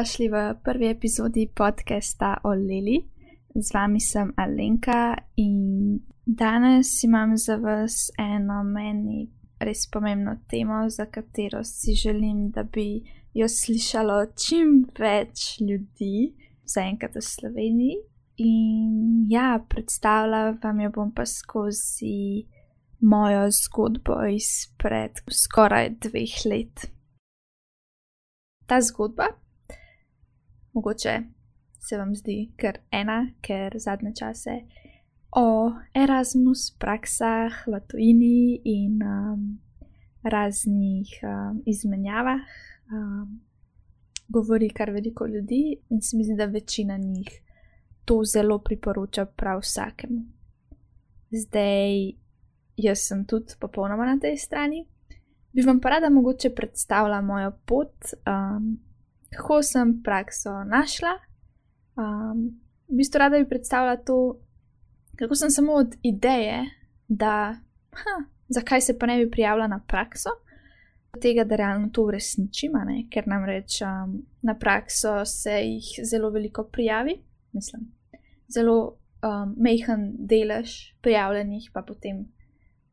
dobrodošli v prvi epizodi podcasta o Lili. Z vami sem Alenka in danes imam za vas eno meni res pomembno temo, za katero si želim, da bi jo slišalo čim več ljudi, zaenkrat v Sloveniji. In ja, predstavljala vam jo bom pa skozi mojo zgodbo izpred skoraj dveh let. Ta zgodba, mogoče se vam zdi kar ena, ker zadnje čase o Erasmus praksah v tujini in um, raznih um, izmenjavah um, govori kar veliko ljudi, in se mi zdi, da večina njih to zelo priporoča prav vsakemu. Zdaj, jaz sem tudi popolnoma na tej strani. Bi vam pa rada mogoče predstavila mojo pot, um, kako sem prakso našla. Um, v bistvu rada bi predstavila to, kako sem samo od ideje, da ha, zakaj se pa ne bi prijavila na prakso, do tega, da realno to uresničim, ker nam reč um, na prakso se jih zelo veliko prijavi, mislim, zelo um, mehen delež prijavljenih pa potem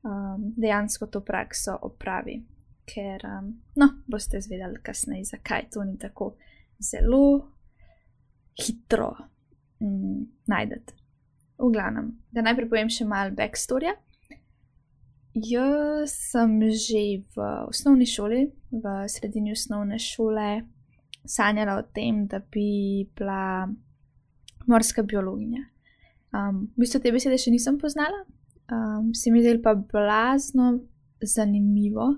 um, dejansko to prakso opravi. Ker, um, no, boste izvedeli kasneje, zakaj to ni tako zelo hitro mm, najdete. V glavnem, da najprej povem še malo backstory. Jaz sem že v osnovni šoli, v sredini osnovne šole, sanjala o tem, da bi bila morska biologinja. Um, v bistvu te besede še nisem poznala, um, se mi zdelo pa blazno zanimivo,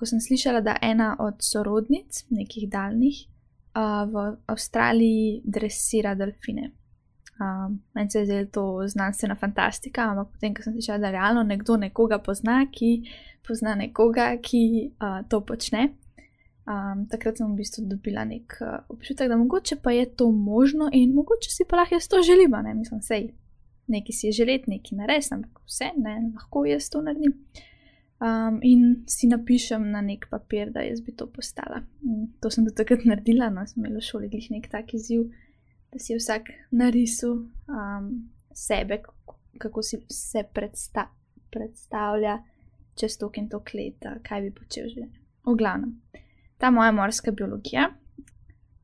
ko sem slišala, da ena od sorodnic, nekih daljnih, uh, v Avstraliji dresira delfine. Um, meni se je zdelo to znanstvena fantastika, ampak potem, ko sem slišala, da realno nekdo nekoga pozna, ki pozna nekoga, ki uh, to počne. Um, takrat sem v bistvu dobila nek uh, občutek, da mogoče pa je to možno in mogoče si pa lahko jaz to želim, ne mislim, sej nekaj si je želeti, nekaj narediti, ampak vse, ne, lahko jaz to naredim. Um, in si napišem na nek papir, da jaz bi to postala. In to sem do takrat naredila, no, sem imela v šoli glih nek tak izziv, da si vsak narisal um, sebe, kako si se predsta predstavlja čez tok in tok let, kaj bi počel že. V glavnem, ta moja morska biologija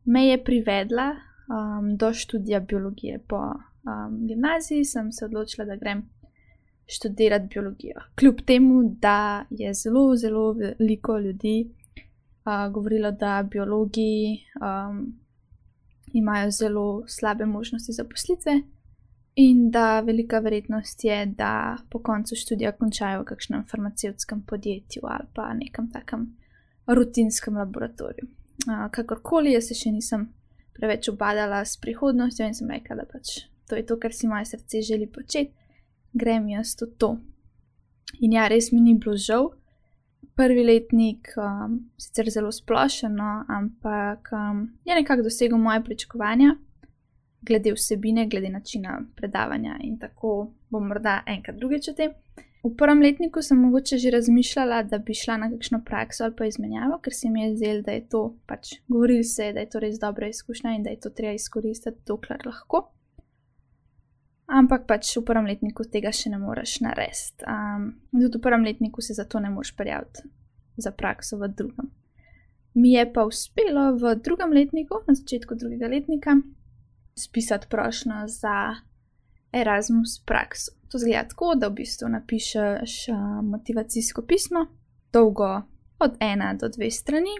me je privedla um, do študija biologije po um, gimnaziji sem se odločila, da grem študirati biologijo. Kljub temu, da je zelo, zelo veliko ljudi uh, govorilo, da biologi um, imajo zelo slabe možnosti zaposlitve. In da velika verjetnost je, da po koncu študija končajo v kakšnem farmacevtskem podjetju ali pa nekem takem rutinskem laboratoriju. Uh, kakorkoli, jaz se še nisem preveč obadala s prihodnostjo in sem rekla, da pač to je to, kar si moje srce želi početi, grem jaz v to. In ja, res mi ni bilo žal. Prvi letnik, um, sicer zelo splošno, ampak um, je nekako dosegel moje pričakovanja, glede vsebine, glede načina predavanja in tako bom morda enkrat drugič o tem. V prvem letniku sem mogoče že razmišljala, da bi šla na kakšno prakso ali pa izmenjavo, ker se mi je zdelo, da je to pač govoril se, da je to res dobra izkušnja in da je to treba izkoristiti, dokler lahko ampak pač v prvem letniku tega še ne moreš narediti. Um, tudi v prvem letniku se zato ne moreš prijaviti za prakso v drugem. Mi je pa uspelo v drugem letniku, na začetku drugega letnika, spisati prošlo za Erasmus prakso. To zgleda tako, da v bistvu napišeš motivacijsko pismo, dolgo od ena do dve strani.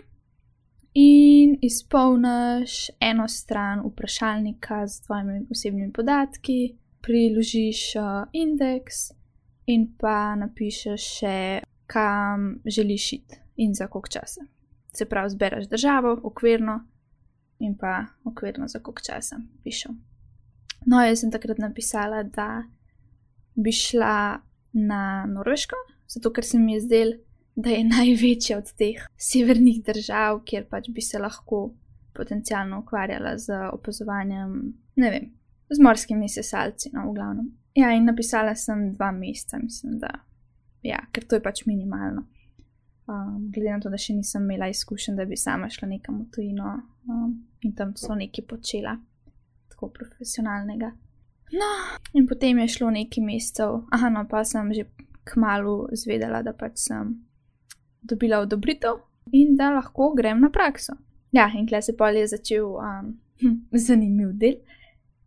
In izpolniš eno stran vprašalnika z tvojimi osebnimi podatki, priložiš indeks in pa napišeš še, kam želiš iti in za koliko časa. Se pravi, zbereš državo, okvirno in pa okvirno za koliko časa pišem. No, jaz sem takrat napisala, da bi šla na Norveško, zato ker se mi je zdel, da je največja od teh severnih držav, kjer pač bi se lahko potencialno ukvarjala z opazovanjem, ne vem, z morskimi sesalci, no, v glavnem. Ja, in napisala sem dva meseca, mislim, da. Ja, ker to je pač minimalno. um, glede na to, da še nisem imela izkušenj, da bi sama šla nekam v tujino um, in tam so nekaj počela, tako profesionalnega. No, in potem je šlo nekaj mesecev, aha, no, pa sem že kmalo zvedela, da pač sem dobila odobritev in da lahko grem na prakso. Ja, in klej se pa je začel um, zanimiv del.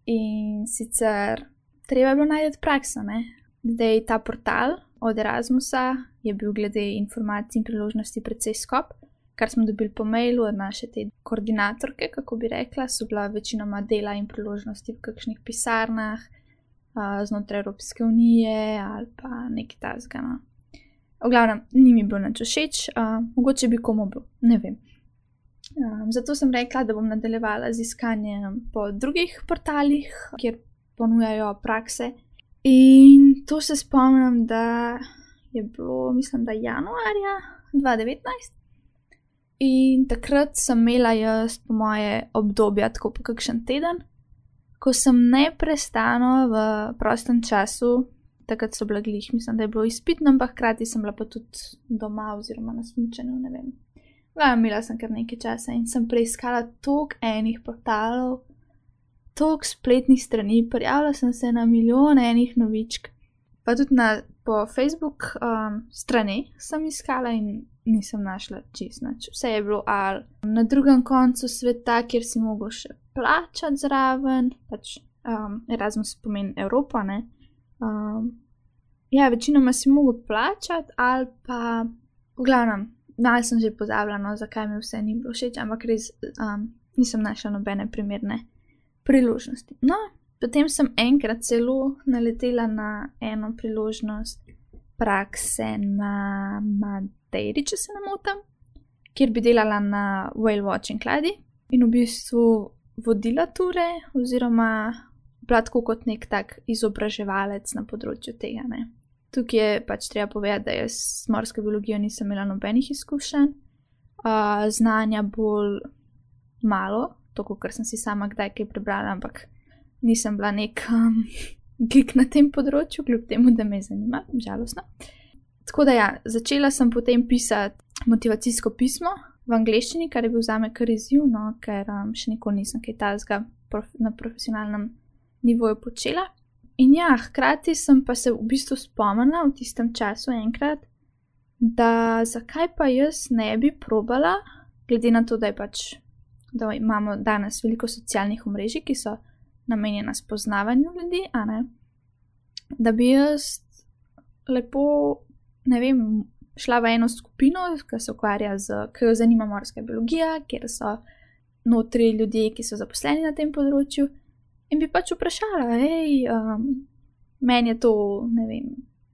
In sicer treba je bilo najti prakso, ne? Zdaj ta portal od Erasmusa je bil glede informacij in priložnosti precej skop, kar smo dobili po mailu od naše te koordinatorke, kako bi rekla, so bila večinoma dela in priložnosti v kakšnih pisarnah uh, znotraj Evropske unije ali pa nekaj tasga. No. V glavnem, ni mi bilo nič všeč, uh, mogoče bi komu bil, ne vem. Um, zato sem rekla, da bom nadaljevala z iskanjem po drugih portalih, kjer ponujajo prakse. In to se spomnim, da je bilo, mislim, da januarja 2019. In takrat sem imela jaz, po moje, obdobje, tako po kakšen teden, ko sem neprestano v prostem času, takrat so bile glih, mislim, da je bilo izpitno, ampak hkrati sem bila pa tudi doma oziroma na smučenju, ne vem. Ja, imela sem kar nekaj časa in sem preiskala toliko enih portalov, toliko spletnih strani, prijavila sem se na milijone enih novičk, pa tudi na po Facebook um, strani sem iskala in nisem našla čist nič. Vse je bilo ali na drugem koncu sveta, kjer si mogel še plačati zraven, pač um, Erasmus pomeni Evropa, ne. Um, ja, večinoma si mogel plačati ali pa, v glavnem, malo sem že pozabila, no, zakaj mi vse ni bilo všeč, ampak res um, nisem našla nobene primerne priložnosti. No, Potem sem enkrat celo naletela na eno priložnost prakse na Madeiri, če se ne motim, kjer bi delala na Whale Watching Ladji in v bistvu vodila ture, oziroma bila tako kot nek tak izobraževalec na področju tega. Ne. Tukaj je pač treba povedati, da jaz s morsko biologijo nisem imela nobenih izkušenj, uh, znanja bolj malo, to, kar sem si sama kdaj kaj prebrala, ampak nisem bila nek um, geek na tem področju, kljub temu, da me zanima, žalostno. Tako da ja, začela sem potem pisati motivacijsko pismo v angleščini, kar je bil za me kar izziv, no, ker um, še nikoli nisem kaj tazga prof na profesionalnem nivoju počela. In ja, hkrati sem pa se v bistvu spomnila v tistem času enkrat, da zakaj pa jaz ne bi probala, glede na to, da je pač, da imamo danes veliko socialnih omrežij, ki so namenjena spoznavanju ljudi, da bi jaz lepo, ne vem, šla v eno skupino, ki se ukvarja z, ki jo zanima morska biologija, kjer so notri ljudje, ki so zaposleni na tem področju, in bi pač vprašala, hej, um, meni je to, ne vem,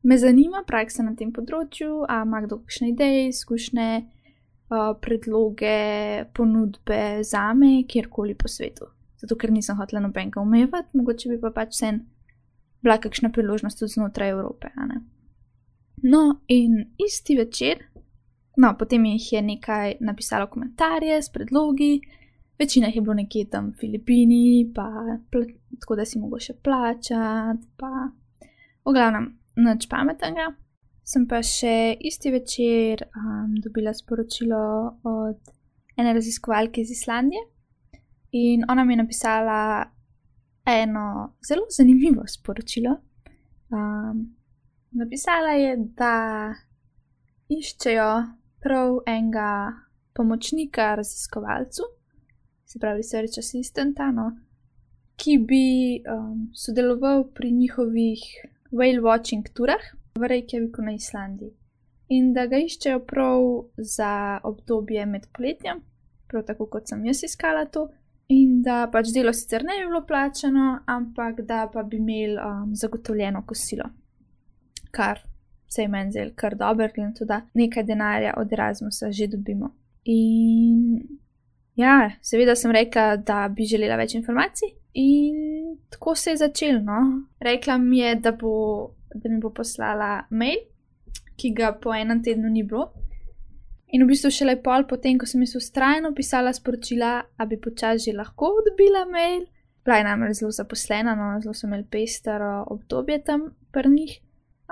me zanima praksa na tem področju, a ima kdo kakšne ideje, izkušnje. Uh, predloge, ponudbe za me, kjerkoli po svetu zato ker nisem hotela nobenega umevati, mogoče bi pa pač sen bila kakšna priložnost tudi znotraj Evrope. No, in isti večer, no, potem jih je nekaj napisalo komentarje s predlogi, večina jih je bilo nekje tam v Filipini, pa tako da si mogo še plačati, pa v glavnem, nič pametnega. Sem pa še isti večer um, dobila sporočilo od ene raziskovalke iz Islandije, In ona mi je napisala eno zelo zanimivo sporočilo. Um, napisala je, da iščejo prav enega pomočnika raziskovalcu, se pravi, research assistanta, no, ki bi um, sodeloval pri njihovih whale watching turah v Reykjaviku na Islandiji. In da ga iščejo prav za obdobje med poletjem, prav tako kot sem jaz iskala to, In da pač delo sicer ne bi bilo plačano, ampak da pa bi imeli um, zagotovljeno kosilo, kar se je meni zdelo kar dobro, glede na to, da nekaj denarja od Erasmusa že dobimo. In ja, seveda sem rekla, da bi želela več informacij, in tako se je začelo. No? Rekla mi je, da, bo, da mi bo poslala mail, ki ga po enem tednu ni bilo. In v bistvu šele pol potem, ko sem jaz ustrajno pisala sporočila, da bi počasi že lahko dobila mail, bila je namreč zelo zaposlena, no, zelo sem imela pestero obdobje tam prnih,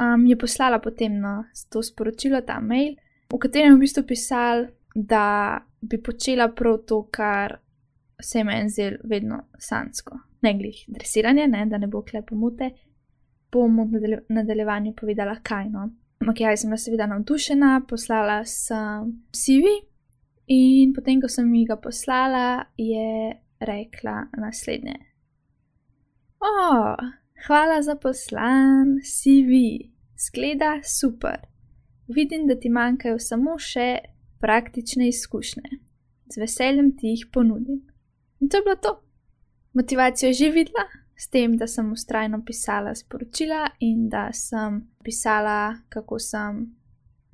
um, je poslala potem no, to sporočilo, ta mail, v katerem je v bistvu pisal, da bi počela prav to, kar se je meni zdelo vedno sansko. Ne glih dresiranje, ne, da ne bo klepo mute, bom v nadaljevanju povedala, kaj no. Ja, sem seveda navdušena, poslala sem CV in potem, ko sem ji ga poslala, je rekla naslednje. O, hvala za poslan CV, zgleda super. Vidim, da ti manjkajo samo še praktične izkušnje. Z veseljem ti jih ponudim. In to je bilo to. Motivacijo je že videla, s tem, da sem ustrajno pisala sporočila in da sem pisala, kako sem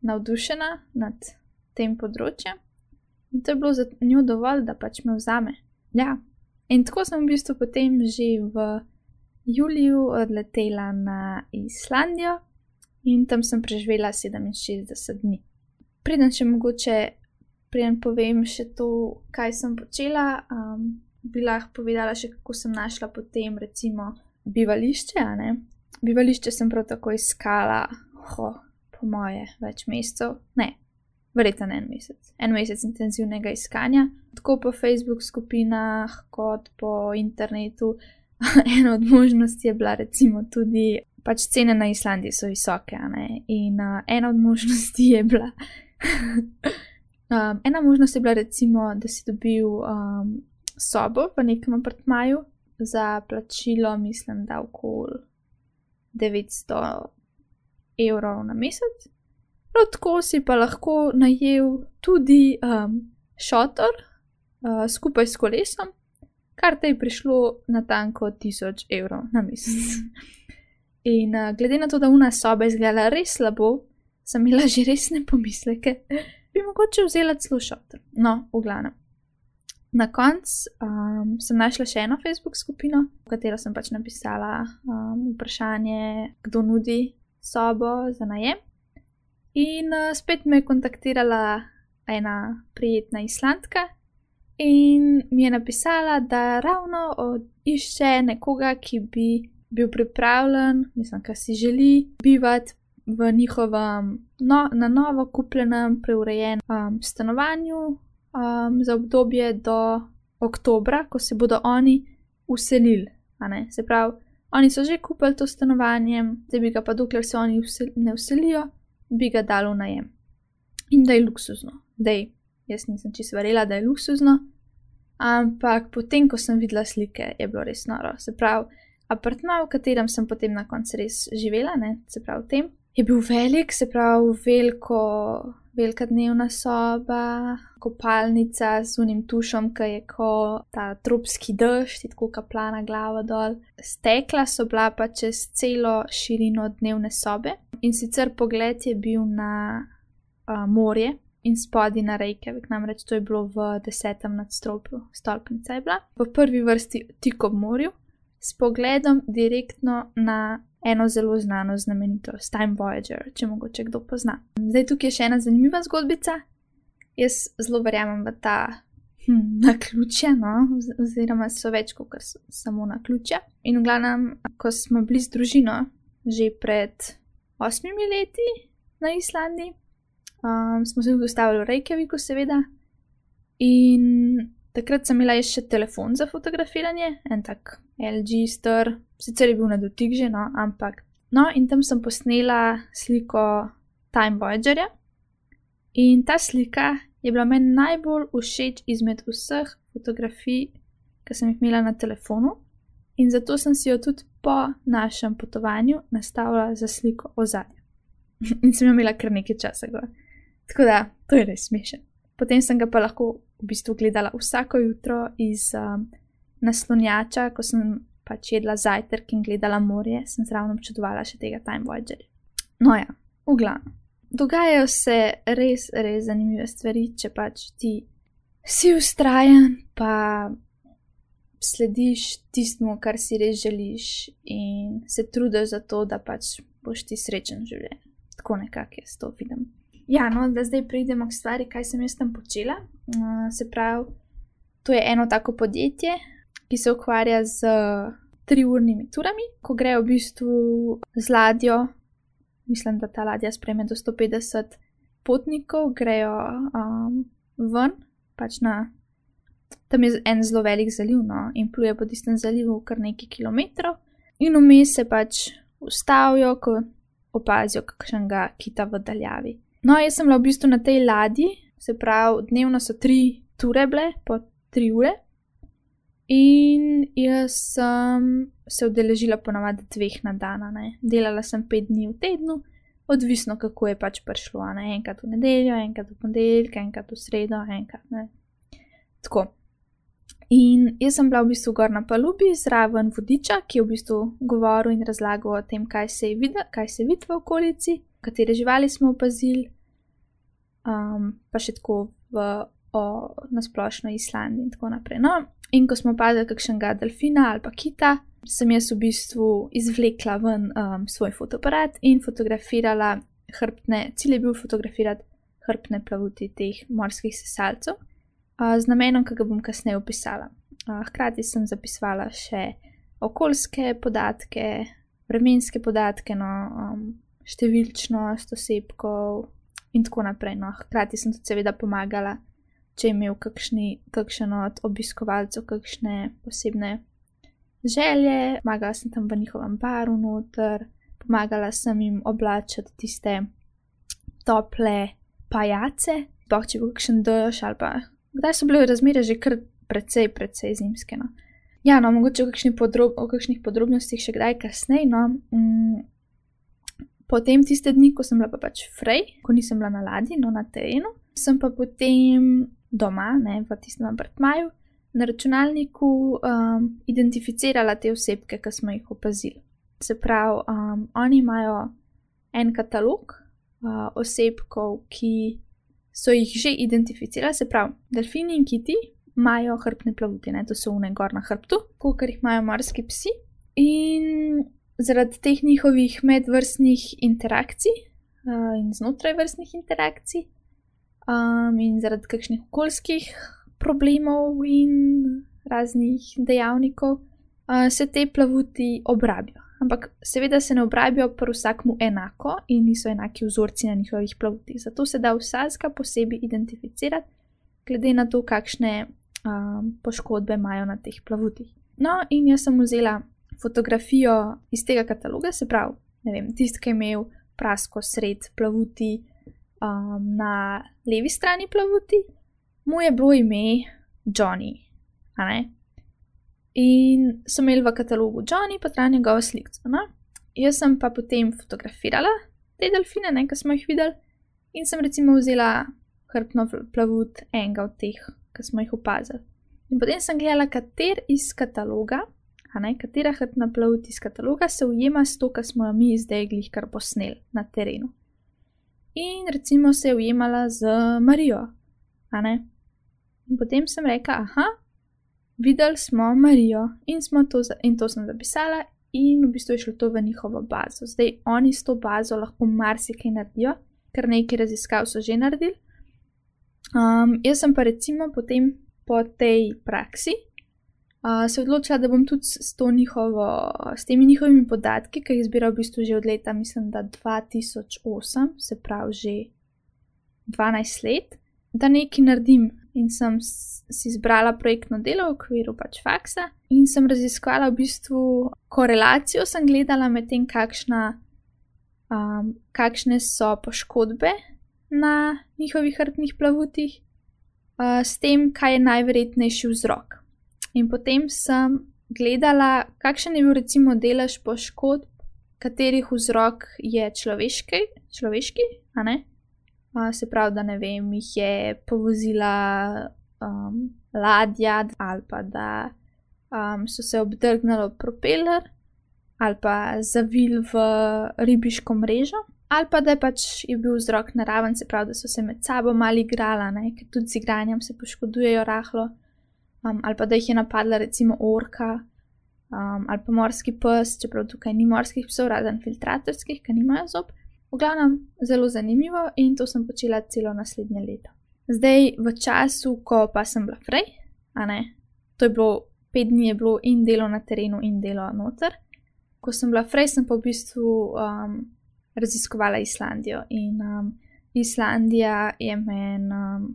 navdušena nad tem področjem. In to je bilo za njo dovolj, da pač me vzame. Ja. In tako sem v bistvu potem že v juliju odletela na Islandijo in tam sem preživela 67 dni. Preden še mogoče, preden povem še to, kaj sem počela, um, bi lahko povedala še, kako sem našla potem, recimo, bivališče. Bivališče sem prav tako iskala, ho, po moje, več mesecev, ne, verjetno en mesec, en mesec intenzivnega iskanja, tako po Facebook skupinah, kot po internetu. Ena od možnosti je bila recimo tudi, pač cene na Islandiji so visoke, in uh, ena od možnosti je bila. um, ena možnost je bila recimo, da si dobil um, sobo v nekem apartmaju za plačilo, mislim, da okoli 900 evrov na mesec. Prav tako si pa lahko najel tudi um, šotor uh, skupaj s kolesom, kar te je prišlo na tanko 1000 evrov na mesec. In uh, glede na to, da una soba izgleda res slabo, sem imela že resne pomisleke, bi mogoče vzela celo šotor. No, v glavnem. Na koncu um, sem našla še eno Facebook skupino, v katero sem pač napisala um, vprašanje, kdo nudi sobo za najem. In uh, spet me je kontaktirala ena prijetna islandka in mi je napisala, da ravno išče nekoga, ki bi bil pripravljen, mislim, kar si želi, bivati v njihovem no, na novo kupljenem, preurejenem um, stanovanju um, za obdobje do oktobra, ko se bodo oni uselili. Se pravi, oni so že kupili to stanovanje, da bi ga pa dokler se oni ne uselijo, bi ga dalo najem. In da je luksuzno. Dej, jaz nisem čisto verjela, da je luksuzno, ampak potem, ko sem videla slike, je bilo res noro. Se pravi, apartma, v katerem sem potem na koncu res živela, ne? se pravi, v tem. Je bil velik, se pravi, veliko velika dnevna soba, kopalnica z unim tušom, ki je kot ta tropski dež, ti tako kaplana glava dol. Stekla so bila pa čez celo širino dnevne sobe in sicer pogled je bil na uh, morje. In spodaj na reke, namreč to je bilo v desetem nadstropju, stolpnica je bila, v prvi vrsti tik ob morju, s pogledom direktno na eno zelo znano znamenitost, Time Voyager, če mogoče kdo pozna. Zdaj tukaj je še ena zanimiva zgodbica. Jaz zelo verjamem v ta hm, na ključe, no? oziroma so več kot samo na ključe. In v glavnem, ko smo bili z družino že pred osmimi leti na Islandiji, um, smo se ustavili v Reykjaviku, seveda. In takrat sem imela še telefon za fotografiranje, en tak LG star, sicer je bil na dotik že, no, ampak. No, in tam sem posnela sliko Time Voyagerja. In ta slika je bila meni najbolj všeč izmed vseh fotografij, ki sem jih imela na telefonu. In zato sem si jo tudi po našem potovanju nastavila za sliko ozadja. in sem jo imela kar nekaj časa. Go. Tako da, to je res smešen. Potem sem ga pa lahko v bistvu gledala vsako jutro iz um, naslonjača, ko sem pač jedla zajtrk in gledala morje, sem zraven občudovala še tega Time Voyager. No ja, v glavnem. Dogajajo se res, res zanimive stvari, če pač ti si ustrajen, pa slediš tistmu, kar si res želiš in se trudiš za to, da pač boš ti srečen v življenju. Tako nekako jaz to vidim. Ja, no, da zdaj pridemo k stvari, kaj sem jaz tam počela. Uh, se pravi, to je eno tako podjetje, ki se ukvarja z triurnimi turami, ko grejo v bistvu z ladjo, mislim, da ta ladja spreme do 150 potnikov grejo um, ven, pač na. Tam je en zelo velik zaliv, no, in pluje po tistem zalivu kar nekaj kilometrov, in vmes se pač ustavijo, ko opazijo kakšnega kita v daljavi. No, jaz sem bila v bistvu na tej ladji, se pravi, dnevno so tri ture bile, po tri ure. In jaz sem se udeležila ponovadi dveh na dan, delala sem pet dni v tednu, odvisno kako je pač prišlo, ne? enkrat v nedeljo, enkrat v ponedeljek, enkrat v sredo, enkrat ne. Tako. In jaz sem bila v bistvu gor na palubi zraven vodiča, ki je v bistvu govoril in razlagal o tem, kaj se je videlo, kaj se vidi v okolici, katere živali smo opazili, um, pa še tako v, o nasplošno Islandiji in tako naprej. No, in ko smo opazili kakšnega delfina ali pa kita, sem jaz v bistvu izvlekla ven um, svoj fotoaparat in fotografirala hrbtne, cilj je bil fotografirati hrbtne plavuti teh morskih sesalcev z namenom, ki ga bom kasneje opisala. Hkrati sem zapisala še okoljske podatke, vremenske podatke, no, um, številčnost osebkov in tako naprej. No. Hkrati sem tudi seveda pomagala, če je imel kakšni, kakšen od obiskovalcev kakšne posebne želje, pomagala sem tam v njihovem baru noter, pomagala sem jim oblačiti tiste tople pajace, pa če bo kakšen dež ali pa Kdaj so bile razmere že kar precej, precej zimske? No? Ja, no, mogoče o kakšnih, podrob kakšnih podrobnostih še kdaj kasneje. No. Mm, potem tiste dni, ko sem bila pa pač frej, ko nisem bila na ladji, no na terenu, sem pa potem doma, ne v tistem apartmaju, na računalniku um, identificirala te osebke, ki smo jih opazili. Se pravi, um, oni imajo en katalog uh, osebkov, ki so jih že identificirali, se pravi, delfini in kiti imajo hrbtne plavuti, ne? to so une gor na hrbtu, kot jih imajo morski psi. In zaradi teh njihovih medvrstnih interakcij uh, in znotraj vrstnih interakcij, um, in zaradi kakšnih okoljskih problemov in raznih dejavnikov, uh, se te plavuti obrabijo ampak seveda se ne obrabijo pri vsakmu enako in niso enaki vzorci na njihovih plavutih. Zato se da vsaka posebej identificirati, glede na to, kakšne um, poškodbe imajo na teh plavutih. No, in jaz sem vzela fotografijo iz tega kataloga, se pravi, ne vem, tisti, ki je imel prasko sred plavuti um, na levi strani plavuti, mu je bilo ime Johnny, ne? In so imeli v katalogu Johnny, pa tam njegovo sliko. No? Jaz sem pa potem fotografirala te delfine, nekaj smo jih videli, in sem recimo vzela hrbtno plavut enega od teh, ki smo jih opazili. In potem sem gledala, kater iz kataloga, a ne katera hrbtna plavut iz kataloga se ujema s to, kar smo jo mi zdaj glih kar posneli na terenu. In recimo se je ujemala z Marijo. In potem sem rekla, aha, videli smo Marijo in, smo to, in to sem zapisala, in v bistvu je šlo to v njihovo bazo. Zdaj oni s to bazo lahko marsikaj naredijo, ker nekaj raziskav so že naredili. Um, jaz sem pa recimo potem po tej praksi uh, se odločila, da bom tudi s, njihovo, s temi njihovimi podatki, ki jih zbiram v bistvu že od leta, mislim, da 2008, se pravi že 12 let, da nekaj naredim in sem si izbrala projektno delo v okviru pač faksa in sem raziskala v bistvu korelacijo, sem gledala med tem, kakšna, um, kakšne so poškodbe na njihovih hrbtnih plavutih, uh, s tem, kaj je najverjetnejši vzrok. In potem sem gledala, kakšen je bil recimo delež poškodb, katerih vzrok je človeški, človeški a ne? se pravi, da ne vem, jih je povozila um, ladja ali pa da um, so se obdrgnili propeler ali pa zavil v ribiško mrežo. Ali pa da je pač je bil vzrok naraven, se pravi, da so se med sabo mali igrali, ker tudi z igranjem se poškodujejo rahlo, um, ali pa da jih je napadla recimo orka um, ali pa morski pes, čeprav tukaj ni morskih psov, razen filtratorskih, ki nimajo zob. V glavnem, zelo zanimivo in to sem počela celo naslednje leto. Zdaj, v času, ko pa sem bila frej, a ne, to je bilo pet dni, je bilo in delo na terenu, in delo noter. Ko sem bila frej, sem pa v bistvu um, raziskovala Islandijo in um, Islandija je meni um,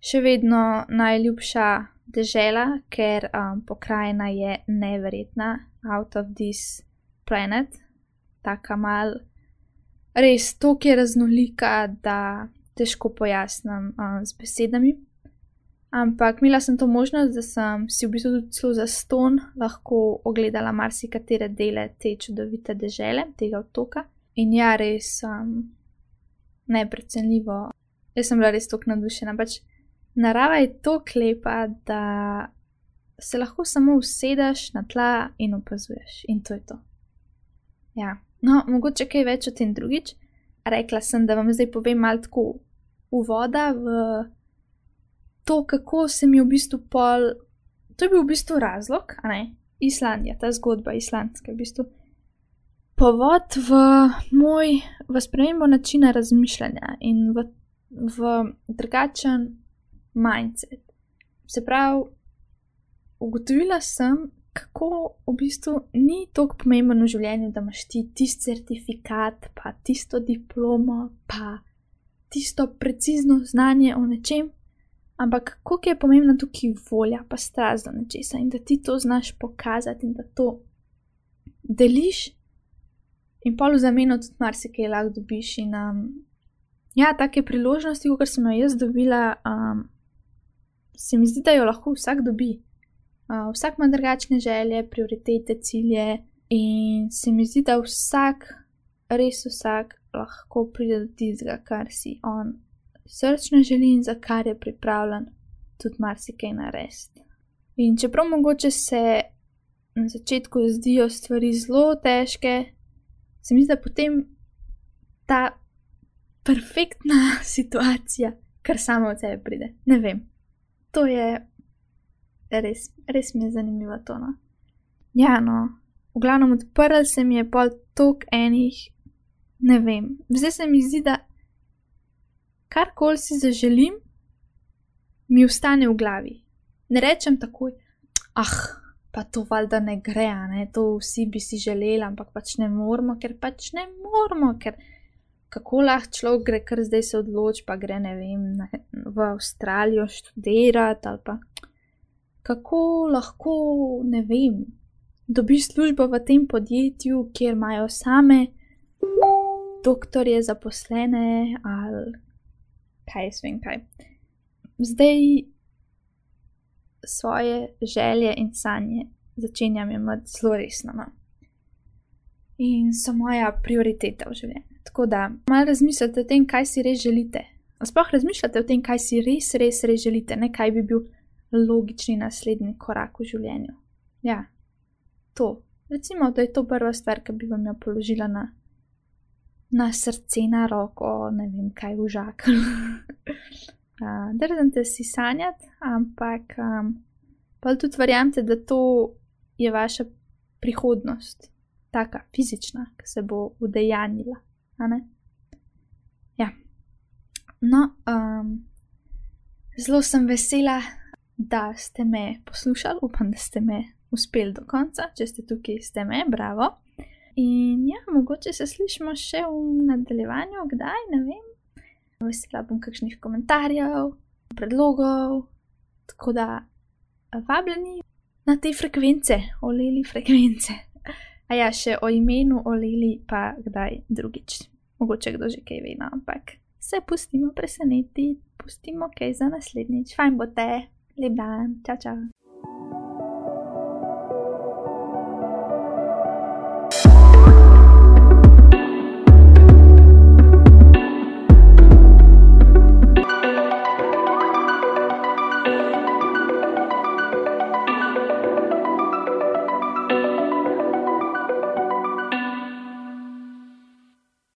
še vedno najljubša dežela, ker um, pokrajina je neverjetna, out of this planet, taka mal, res to, ki je raznolika, da težko pojasnim um, z besedami. Ampak imela sem to možnost, da sem si v bistvu tudi za ston lahko ogledala marsikatere dele te čudovite dežele, tega otoka. In ja, res um, neprecenljivo. Jaz sem bila res tako navdušena. Pač narava je tako lepa, da se lahko samo usedeš na tla in opazuješ. In to je to. Ja, no, mogoče kaj več o tem drugič. Rekla sem, da vam zdaj povem malo tako uvoda v to, kako se mi v bistvu pol. To je bil v bistvu razlog, a ne Islandija, ta zgodba islandska, v bistvu povod v moj, v spremembo načina razmišljanja in v, v drugačen mindset. Se pravi, ugotovila sem, kako v bistvu ni tako pomembno v življenju, da imaš ti tisti certifikat, pa tisto diplomo, pa tisto precizno znanje o nečem, ampak koliko je pomembna tukaj volja, pa strast do nečesa in da ti to znaš pokazati in da to deliš, in pol v zameno tudi marsikaj lahko dobiš. In um, ja, take priložnosti, kot sem jo jaz dobila, um, se mi zdi, da jo lahko vsak dobi. Uh, vsak ima drugačne želje, prioritete, cilje, in se mi zdi, da vsak, res vsak, lahko pride do tistega, kar si on srčno želi in za kar je pripravljen tudi marsikaj narediti. In čeprav mogoče se na začetku zdijo stvari zelo težke, se mi zdi, da potem ta perfektna situacija, kar samo od sebe pride. Ne vem. To je res, res mi je zanimivo tono. Ja, no, v glavnem odprl se mi je pol tok enih ne vem. Zdaj se mi zdi, da karkoli si zaželim, mi ostane v glavi. Ne rečem takoj, ah, pa to valjda ne gre, ne, to vsi bi si želeli, ampak pač ne moramo, ker pač ne moramo, ker kako lahko človek gre, ker zdaj se odloči, pa gre, ne vem, na, v Avstralijo študirati ali pa kako lahko, ne vem, dobiš službo v tem podjetju, kjer imajo same doktorje, zaposlene ali kaj jaz vem kaj. Zdaj svoje želje in sanje začenjam imeti zelo resno. No. In so moja prioriteta v življenju. Tako da malo razmislite o tem, kaj si res želite. Sploh razmišljate o tem, kaj si res, res, res želite, ne kaj bi bil logični naslednji korak v življenju. Ja, to. Recimo, da je to prva stvar, ki bi vam jo položila na na srce, na roko, ne vem kaj v žakl. uh, Drznite si sanjati, ampak um, pa tudi verjamete, da to je vaša prihodnost, taka fizična, ki se bo udejanjila. Ja. No, um, zelo sem vesela, da ste me poslušali, upam, da ste me uspeli do konca. Če ste tukaj, ste me, bravo. In ja, mogoče se slišimo še v nadaljevanju, kdaj ne vem. Vesela bom kakšnih komentarjev, predlogov, tako da vabljeni na te frekvence, oleli frekvence. A ja, še o imenu oleli pa kdaj drugič. Mogoče kdo že kaj ve, no, ampak se pustimo presenetiti, pustimo kaj za naslednjič. Fajn bo te, lep dan, čau, čau.